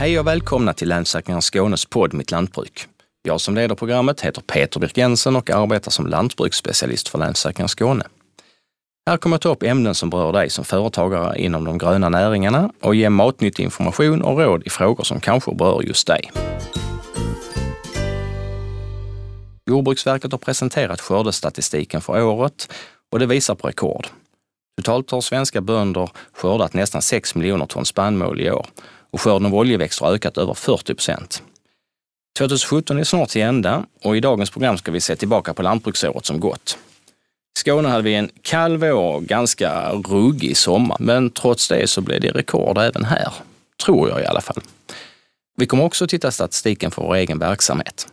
Hej och välkomna till Länsstyrelsen Skånes podd Mitt Lantbruk. Jag som leder programmet heter Peter Birk Jensen och arbetar som lantbruksspecialist för Länsstyrelsen Skåne. Här kommer jag ta upp ämnen som berör dig som företagare inom de gröna näringarna och ge matnyttig information och råd i frågor som kanske berör just dig. Jordbruksverket har presenterat skördestatistiken för året och det visar på rekord. Totalt har svenska bönder skördat nästan 6 miljoner ton spannmål i år och skörden av oljeväxter har ökat över 40 procent. 2017 är snart till ända och i dagens program ska vi se tillbaka på lantbruksåret som gått. I Skåne hade vi en kall vår och ganska ruggig sommar, men trots det så blev det rekord även här. Tror jag i alla fall. Vi kommer också titta statistiken för vår egen verksamhet.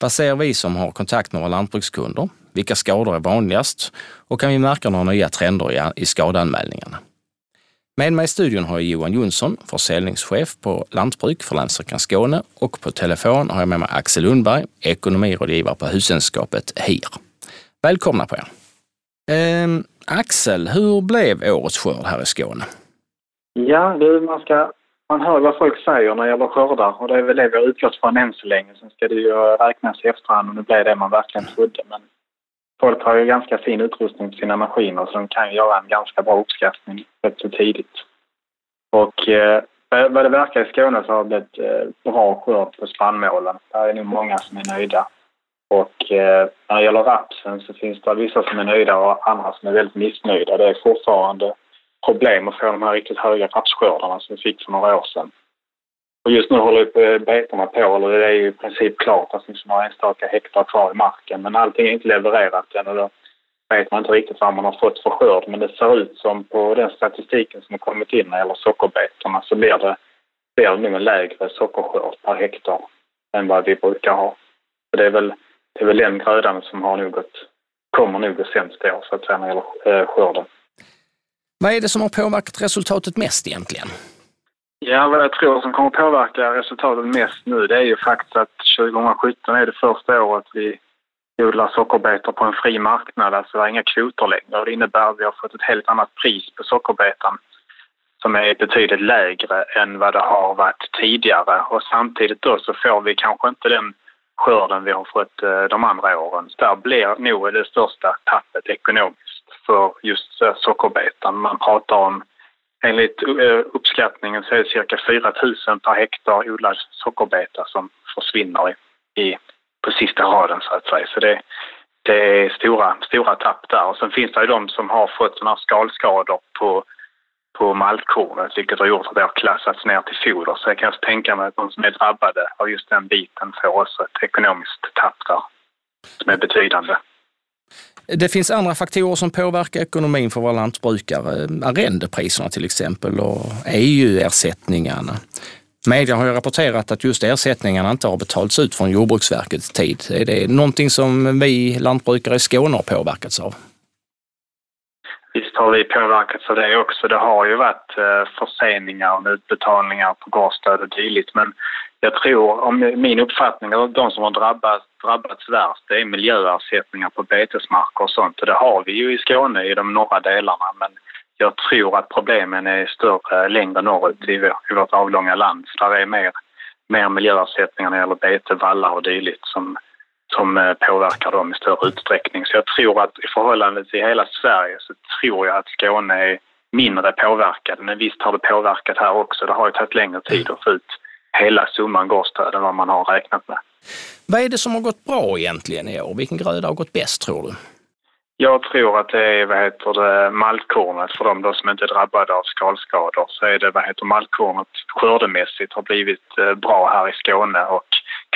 Vad ser vi som har kontakt med våra lantbrukskunder? Vilka skador är vanligast? Och kan vi märka några nya trender i skadeanmälningarna? Med mig i studion har jag Johan Jonsson, försäljningschef på Lantbruk för Länsstyrelsen Skåne och på telefon har jag med mig Axel Lundberg, ekonomirådgivare på Hushållskapet HIR. Välkomna på er! Eh, Axel, hur blev årets skörd här i Skåne? Ja, du, man, ska, man hör vad folk säger när det gäller skördar och det är väl det vi har utgått från än så länge. Sen ska det ju räknas i efterhand om det blev det man verkligen trodde. Men folk har ju ganska fin utrustning på sina maskiner så de kan göra en ganska bra uppskattning rätt så tidigt. Och eh, vad det verkar i Skåne så har det blivit eh, bra skörd på spannmålen. Där är nog många som är nöjda. Och eh, när det gäller rapsen så finns det vissa som är nöjda och andra som är väldigt missnöjda. Det är fortfarande problem att få de här riktigt höga rapsskördarna som vi fick för några år sedan. Och just nu håller betorna på, eller det är ju i princip klart. Det finns några enstaka hektar kvar i marken. Men allting är inte levererat än och då vet man inte riktigt vad man har fått för skörd. Men det ser ut som på den statistiken som har kommit in när det gäller sockerbetorna så blir det, blir det nog en lägre sockerskörd per hektar än vad vi brukar ha. Så det är väl, det är väl den grödan som har nog gått, kommer nog gå sämst i år så att säga när det gäller eh, skörden. Vad är det som har påverkat resultatet mest egentligen? Ja, vad jag tror som kommer påverka resultatet mest nu det är ju faktiskt att 2017 är det första året vi odlar sockerbetor på en fri marknad. Alltså det är inga kvoter längre. Det innebär att vi har fått ett helt annat pris på sockerbetan som är betydligt lägre än vad det har varit tidigare. Och samtidigt då så får vi kanske inte den skörden vi har fått eh, de andra åren. Så där blir nog det största tappet ekonomiskt för just eh, sockerbetan. Man pratar om Enligt eh, uppskattningen så är det cirka 4 000 per hektar odlad sockerbeta som försvinner i, i, på sista raden så att säga. Så det, det är stora, stora tapp där. Och sen finns det ju de som har fått sådana här skalskador på, på maltkornet vilket har gjort att det har klassats ner till foder. Så jag kan tänka mig att de som är drabbade av just den biten får också ett ekonomiskt tapp där som är betydande. Det finns andra faktorer som påverkar ekonomin för våra lantbrukare. Arrendepriserna till exempel och EU-ersättningarna. Media har ju rapporterat att just ersättningarna inte har betalats ut från Jordbruksverkets tid. Är det någonting som vi lantbrukare i Skåne har påverkats av? Har vi påverkats av det också. Det har ju varit eh, förseningar och utbetalningar på gårdsstöd och dylikt. Men jag tror, om min uppfattning, att de som har drabbats, drabbats värst det är miljöersättningar på betesmarker och sånt. Och det har vi ju i Skåne i de norra delarna. Men jag tror att problemen är större längre norrut i, i vårt avlånga land. Så där är mer, mer miljöersättningar när det gäller bete, vallar och dylikt som, som eh, påverkar dem i större utsträckning. Så jag tror att i förhållande till hela Sverige så tror jag att Skåne är mindre påverkade. Men visst har det påverkat här också. Det har ju tagit längre tid att få ut hela summan gårdsstöd än vad man har räknat med. Vad är det som har gått bra egentligen i år? Vilken gröda har gått bäst tror du? Jag tror att det är vad heter det, maltkornet. För de då som inte är drabbade av skalskador så är det vad heter maltkornet skördemässigt har blivit eh, bra här i Skåne och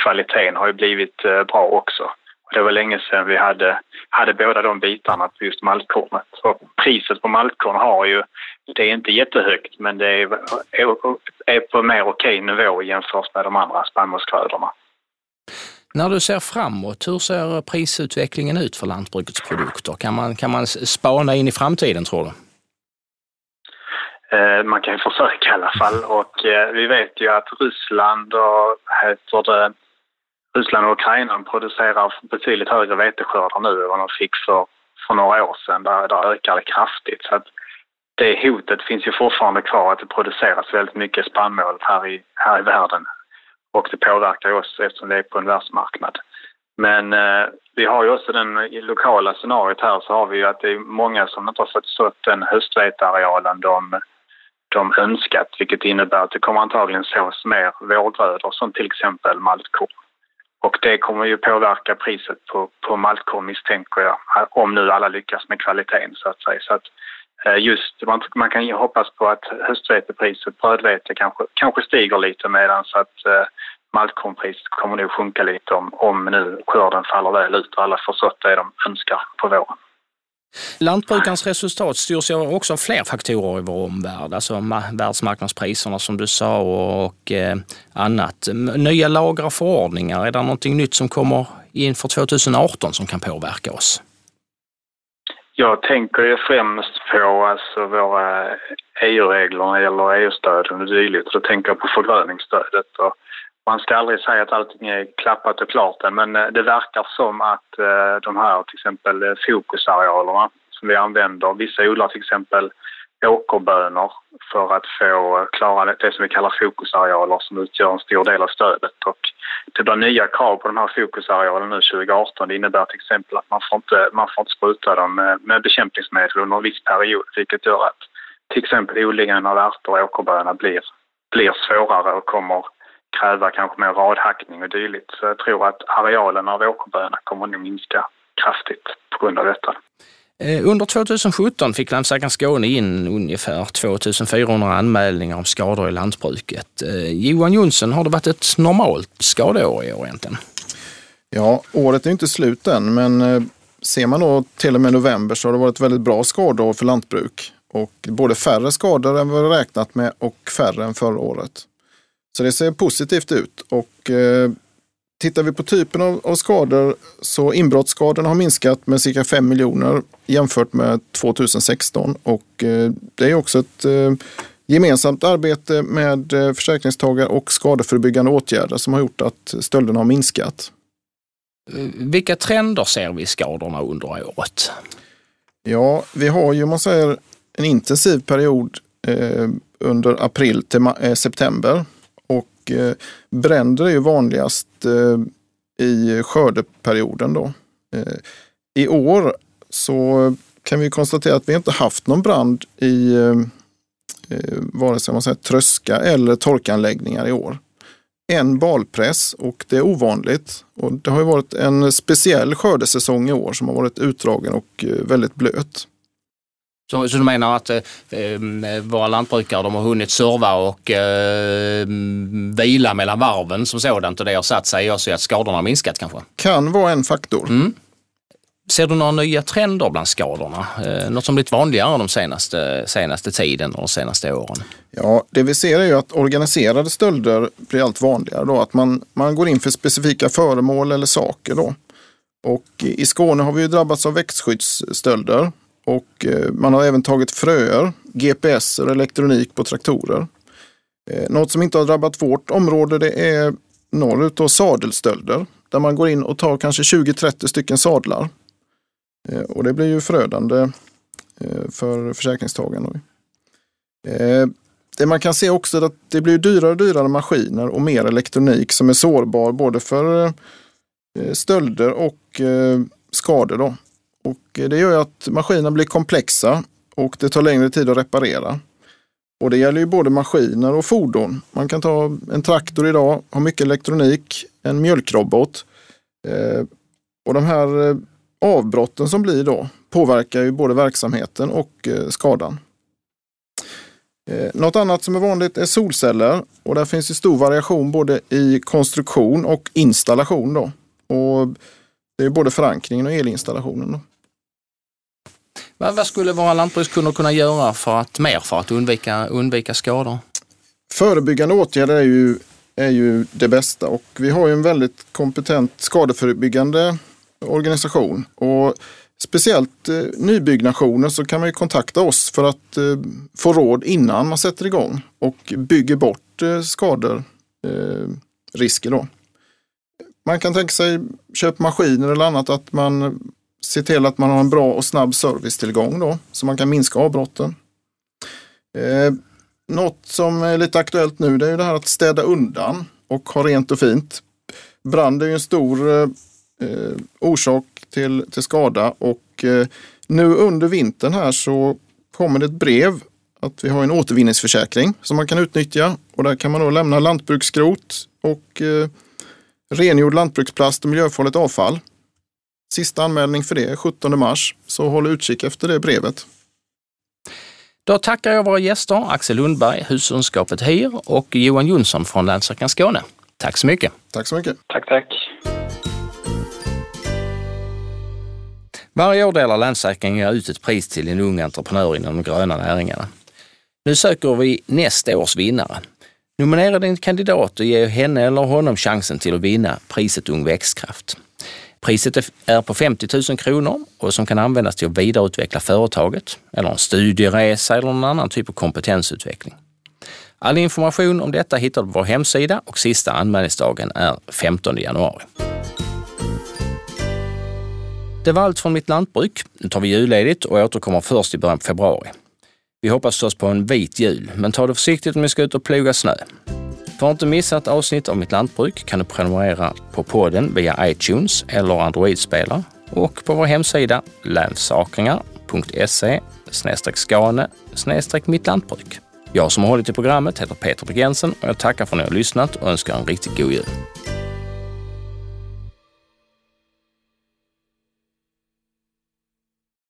kvaliteten har ju blivit eh, bra också. Det var länge sedan vi hade, hade båda de bitarna på just maltkornet. Och priset på maltkorn har ju, det är inte jättehögt men det är, är på mer okej nivå jämfört med de andra spannmålsgrödorna. När du ser framåt, hur ser prisutvecklingen ut för lantbrukets produkter? Kan man, kan man spana in i framtiden tror du? Eh, man kan ju försöka i alla fall och eh, vi vet ju att Ryssland och heter det, Ryssland och Ukraina producerar betydligt högre veteskördar nu än vad de fick för, för några år sedan. Där, där ökar det kraftigt. Så att det hotet finns ju fortfarande kvar att det produceras väldigt mycket spannmål här i, här i världen. Och det påverkar oss eftersom det är på en världsmarknad. Men eh, vi har ju också den lokala scenariot här så har vi ju att det är många som inte har fått sått den höstvetearealen de, de önskat vilket innebär att det kommer antagligen sås mer vårgrödor som till exempel maltkorn. Och det kommer ju påverka priset på, på maltkorn misstänker jag, om nu alla lyckas med kvaliteten så att säga. Så att eh, just, man, man kan ju hoppas på att höstvetepriset, brödvete kanske, kanske stiger lite medan så att eh, maltkornpriset kommer nog sjunka lite om, om nu skörden faller väl ut och alla får sått det de önskar på våren. Lantbrukarens resultat styrs ju också av fler faktorer i vår omvärld, alltså världsmarknadspriserna som du sa och eh, annat. Nya lagar och förordningar, är det någonting nytt som kommer inför 2018 som kan påverka oss? Jag tänker ju främst på alltså våra EU-regler när det gäller EU-stöden och dylikt. Då tänker jag på förgröningsstödet. Och man ska aldrig säga att allting är klappat och klart än, men eh, det verkar som att eh, de här till exempel eh, fokusarealerna som vi använder, vissa odlar till exempel åkerbönor för att få klara det som vi kallar fokusarealer som utgör en stor del av stödet. Och det blir nya krav på de här fokusarealerna nu 2018. Det innebär till exempel att man får inte, man får inte spruta dem med, med bekämpningsmedel under en viss period vilket gör att till exempel odlingen av ärtor och åkerbönor blir, blir svårare och kommer kräva kanske mer radhackning och dylikt. Så jag tror att arealen av åkerböna kommer att minska kraftigt på grund av detta. Eh, under 2017 fick Länsläkaren Skåne in ungefär 2400 anmälningar om skador i lantbruket. Eh, Johan Jonsson, har det varit ett normalt skadeår i år egentligen? Ja, året är inte slut än, men eh, ser man då till och med november så har det varit väldigt bra skador för lantbruk. Och både färre skador än vad vi räknat med och färre än förra året. Så det ser positivt ut. Och eh, Tittar vi på typen av, av skador så inbrottsskadorna har minskat med cirka 5 miljoner jämfört med 2016. Och eh, det är också ett eh, gemensamt arbete med eh, försäkringstagare och skadeförebyggande åtgärder som har gjort att stölderna har minskat. Vilka trender ser vi i skadorna under året? Ja, vi har ju man säger en intensiv period eh, under april till eh, Eh, bränder är ju vanligast eh, i skördeperioden. Då. Eh, I år så kan vi konstatera att vi inte haft någon brand i eh, eh, vare sig man säger, tröska eller torkanläggningar i år. En balpress och det är ovanligt. Och det har varit en speciell skördesäsong i år som har varit utdragen och eh, väldigt blöt. Så, så du menar att eh, våra lantbrukare de har hunnit serva och eh, vila mellan varven som sådant och det har satt sig och så att skadorna har minskat kanske? Kan vara en faktor. Mm. Ser du några nya trender bland skadorna? Eh, något som blivit vanligare de senaste, senaste tiden och de senaste åren? Ja, det vi ser är ju att organiserade stölder blir allt vanligare. Då, att man, man går in för specifika föremål eller saker. Då. Och I Skåne har vi ju drabbats av växtskyddsstölder och eh, man har även tagit fröer, GPS och elektronik på traktorer. Eh, något som inte har drabbat vårt område det är norrut och sadelstölder. Där man går in och tar kanske 20-30 stycken sadlar. Eh, och det blir ju förödande för försäkringstagarna. Det man kan se också är att det blir dyrare och dyrare maskiner och mer elektronik som är sårbar både för stölder och skador. Då. Och det gör ju att maskinerna blir komplexa och det tar längre tid att reparera. Och det gäller ju både maskiner och fordon. Man kan ta en traktor idag, har mycket elektronik, en mjölkrobot. Eh, och de här eh, avbrotten som blir då påverkar ju både verksamheten och eh, skadan. Eh, något annat som är vanligt är solceller och där finns ju stor variation både i konstruktion och installation. Då. Och det är både förankringen och elinstallationen. Då. Vad, vad skulle våra lantbrukskunder kunna göra för att, mer för att undvika, undvika skador? Förebyggande åtgärder är ju, är ju det bästa och vi har ju en väldigt kompetent skadeförebyggande organisation. Och Speciellt eh, nybyggnationer så kan man ju kontakta oss för att eh, få råd innan man sätter igång och bygger bort eh, skador, eh, risker då. Man kan tänka sig köpa maskiner eller annat att man se till att man har en bra och snabb servicetillgång då, så man kan minska avbrotten. Eh, något som är lite aktuellt nu det är ju det här att städa undan och ha rent och fint. Brand är ju en stor eh, orsak till, till skada och eh, nu under vintern här så kommer det ett brev att vi har en återvinningsförsäkring som man kan utnyttja och där kan man då lämna lantbruksskrot och eh, rengjord lantbruksplast och miljöfarligt avfall. Sista anmälning för det är 17 mars, så håll utkik efter det brevet. Då tackar jag våra gäster Axel Lundberg, Husundskapet Hyr och Johan Jonsson från Länsstyrkan Skåne. Tack så mycket. Tack så mycket. Tack, tack. Varje år delar Länsförsäkringen ut ett pris till en ung entreprenör inom de gröna näringarna. Nu söker vi nästa års vinnare. Nominera din kandidat och ge henne eller honom chansen till att vinna priset Ung Växtkraft. Priset är på 50 000 kronor och som kan användas till att vidareutveckla företaget eller en studieresa eller någon annan typ av kompetensutveckling. All information om detta hittar du på vår hemsida och sista anmälningsdagen är 15 januari. Det var allt från mitt lantbruk. Nu tar vi julledigt och återkommer först i början på februari. Vi hoppas förstås på en vit jul, men ta det försiktigt om ni ska ut och ploga snö. För att inte missa ett avsnitt av Mitt Lantbruk kan du prenumerera på podden via iTunes eller Android-spelare och på vår hemsida länsakringar.se skane mittlantbruk. Jag som har hållit i programmet heter Peter Bergensen och jag tackar för att ni har lyssnat och önskar en riktigt god jul.